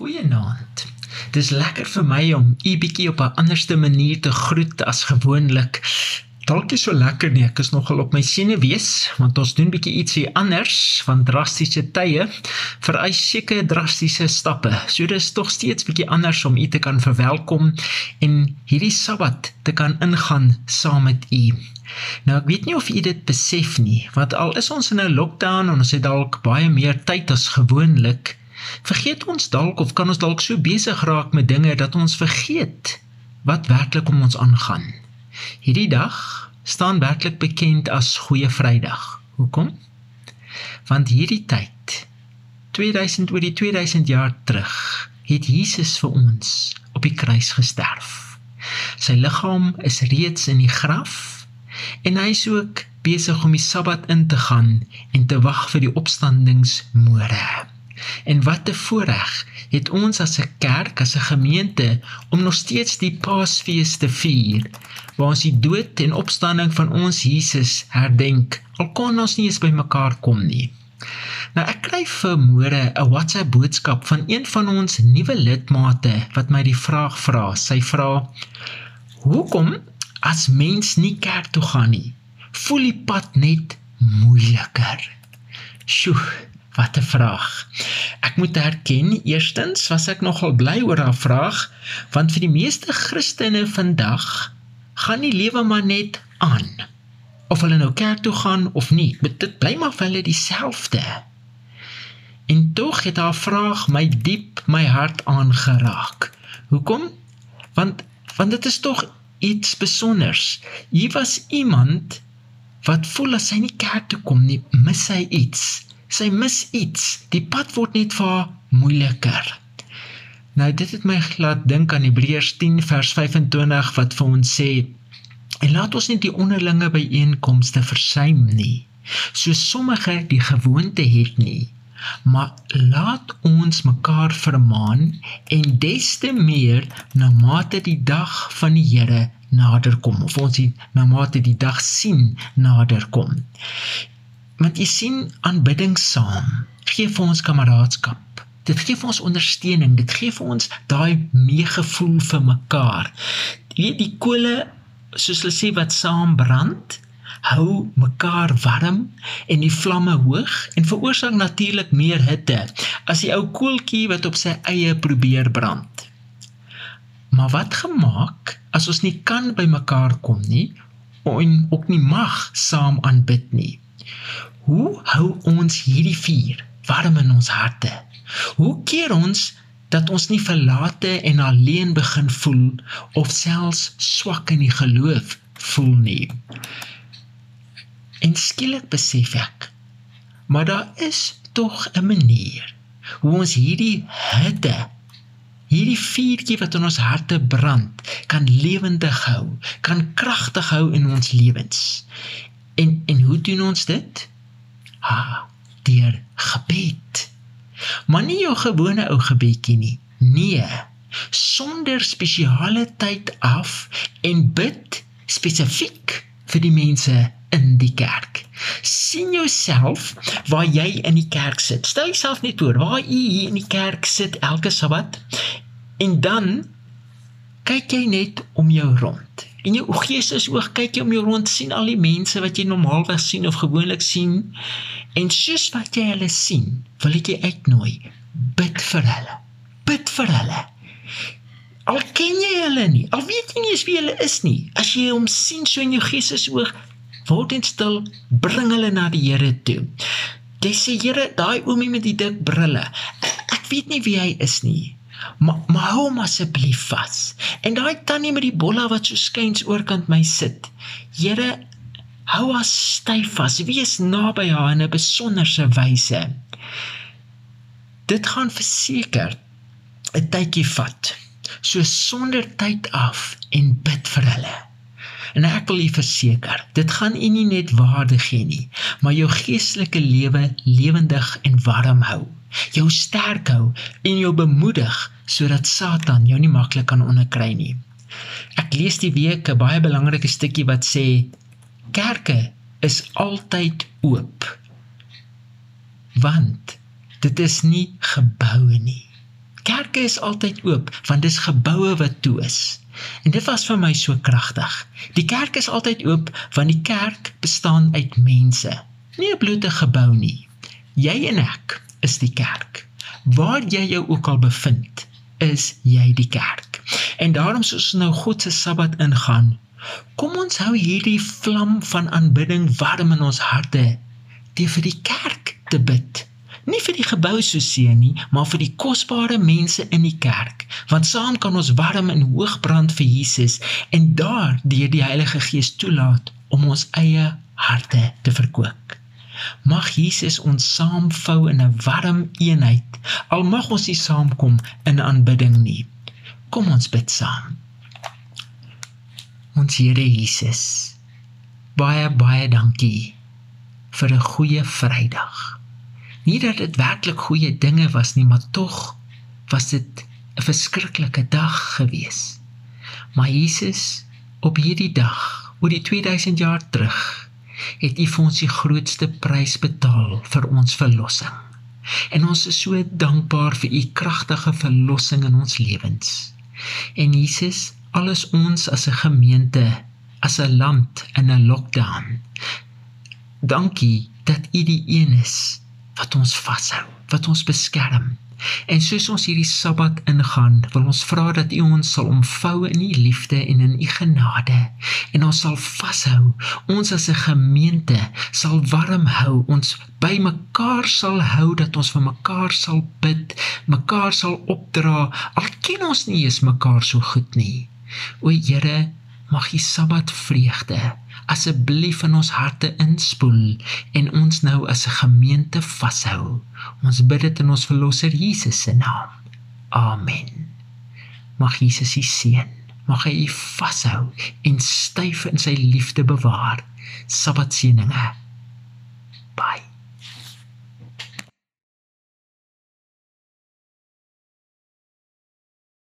Goeienaand. Dis lekker vir my om u bietjie op 'n anderste manier te groet as gewoonlik. Dalk is so lekker nie, ek is nogal op my senuwees want ons doen bietjie ietsie anders van drastiese tye vereis seker drastiese stappe. So dis tog steeds bietjie anders om u te kan verwelkom en hierdie Sabbat te kan ingaan saam met u. Nou ek weet nie of u dit besef nie, want al is ons in 'n lockdown en ons het dalk baie meer tyd as gewoonlik, vergeet ons dalk of kan ons dalk so besig raak met dinge dat ons vergeet wat werklik om ons aangaan. Hierdie dag staan werklik bekend as Goeie Vrydag. Hoekom? Want hierdie tyd 2000 oor die 2000 jaar terug het Jesus vir ons op die kruis gesterf. Sy liggaam is reeds in die graf en hy is ook besig om die Sabbat in te gaan en te wag vir die opstandingsmôre. En wat 'n voorreg het ons as 'n kerk, as 'n gemeente om nog steeds die Paasfees te vier waar ons die dood en opstanding van ons Jesus herdenk. Al kon ons nie eens by mekaar kom nie. Nou ek kry vermoere 'n WhatsApp boodskap van een van ons nuwe lidmate wat my die vraag vra. Sy vra: "Hoekom as mens nie kerk toe gaan nie, voel die pad net moeiliker?" Sjoe, Wat 'n vraag. Ek moet erken, eerstens was ek nogal bly oor haar vraag, want vir die meeste Christene vandag gaan die lewe maar net aan. Of hulle nou kerk toe gaan of nie, dit bly maar vir hulle dieselfde. En tog het haar vraag my diep my hart aangeraak. Hoekom? Want want dit is tog iets spesiaals. Hier was iemand wat voel as hy nie kerk toe kom nie, mis hy iets sy mis iets. Die pad word net vir haar moeiliker. Nou dit het my laat dink aan Hebreërs 10 vers 25 wat vir ons sê: "En laat ons nie die onderlinge byeenkomste versuim nie, soos sommige die gewoonte het nie, maar laat ons mekaar vermaan en des te meer na mate die dag van die Here naderkom of ons die na mate die dag sien naderkom want jy sien aanbidding saam gee vir ons kameraadskap. Dit gee vir ons ondersteuning. Dit gee vir ons daai meegevoel vir mekaar. Jy die kole soos hulle sê wat saam brand hou mekaar warm en die vlamme hoog en veroorsaak natuurlik meer hitte. As die ou koeltjie wat op sy eie probeer brand. Maar wat gemaak as ons nie kan by mekaar kom nie en ook nie mag saam aanbid nie Hoe hou ons hierdie vuur warm in ons harte? Hoe keer ons dat ons nie verlate en alleen begin voel of selfs swak in die geloof voel nie? En skielik besef ek, maar daar is tog 'n manier hoe ons hierdie hitte Hierdie vuurtjie wat in ons harte brand, kan lewendig hou, kan kragtig hou in ons lewens. En en hoe doen ons dit? Ha, deur gebed. Maar nie jou gewone ou gebedjie nie. Nee, sonder spesiale tyd af en bid spesifiek vir die mense in die kerk. sien jouself waar jy in die kerk sit. Stel jouself net voor waar jy hier in die kerk sit elke Sabbat en dan kyk jy net om jou rond. En jou gees oog kyk jy om jou rond sien al die mense wat jy normaalweg sien of gewoonlik sien. En soos wat jy hulle sien, wil ek jy uitnooi, bid vir hulle. Bid vir hulle. Al ken jy hulle nie, al weet jy nie wie hulle is nie, as jy hom sien so in jou gees oog, word net stil, bring hulle na die Here toe. Jy sê Here, daai oomie met die dik brille, ek weet nie wie hy is nie. Maar maar hou hom asseblief vas. En daai tannie met die bolla wat so skuins oorkant my sit. Here, hou haar styf vas. Wees naby haar in 'n besonderse wyse. Dit gaan verseker 'n tydjie vat. So sonder tyd af en bid vir hulle. En ek wil u verseker, dit gaan u nie net waarde gee nie, maar jou geestelike lewe lewendig en warm hou jou sterk hou en jou bemoedig sodat Satan jou nie maklik kan onderkry nie. Ek lees die week 'n baie belangrike stukkie wat sê kerke is altyd oop. Want dit is nie geboue nie. Kerk kerke is altyd oop want dis geboue wat toe is. En dit was vir my so kragtig. Die kerk is altyd oop want die kerk bestaan uit mense, nie 'n blote gebou nie. Jy en ek is die kerk. Waar jy jou ook al bevind, is jy die kerk. En daarom soos nou God se Sabbat ingaan, kom ons hou hierdie vlam van aanbidding warm in ons harte te vir die kerk te bid nie vir die gebou so seë nie, maar vir die kosbare mense in die kerk, want saam kan ons warm en hoog brand vir Jesus en daar deur die Heilige Gees toelaat om ons eie harte te verkoop. Mag Jesus ons saamvou in 'n warm eenheid, al mag ons nie saamkom in aanbidding nie. Kom ons bid saam. Ons Here Jesus, baie baie dankie vir 'n goeie Vrydag. Nie dat dit werklik goeie dinge was nie, maar tog was dit 'n verskriklike dag gewees. Maar Jesus, op hierdie dag, oor die 2000 jaar terug, het U vir ons die grootste prys betaal vir ons verlossing. En ons is so dankbaar vir U kragtige verlossing in ons lewens. En Jesus, alles ons as 'n gemeente, as 'n land in 'n lockdown. Dankie dat U die een is wat ons vashou, wat ons beskerm. En soos ons hierdie Sabbat ingaan, wil ons vra dat U ons sal omvou in U liefde en in U genade en ons sal vashou. Ons as 'n gemeente sal warm hou, ons by mekaar sal hou dat ons vir mekaar sal bid, mekaar sal opdra. Al ken ons nie eens mekaar so goed nie. O Here, mag U Sabbat vreugde asseblief in ons harte inspoel en ons nou as 'n gemeente vashou. Ons bid dit in ons verlosser Jesus se naam. Amen. Mag Jesus u seën. Mag hy u vashou en styf in sy liefde bewaar. Sabbatseëninge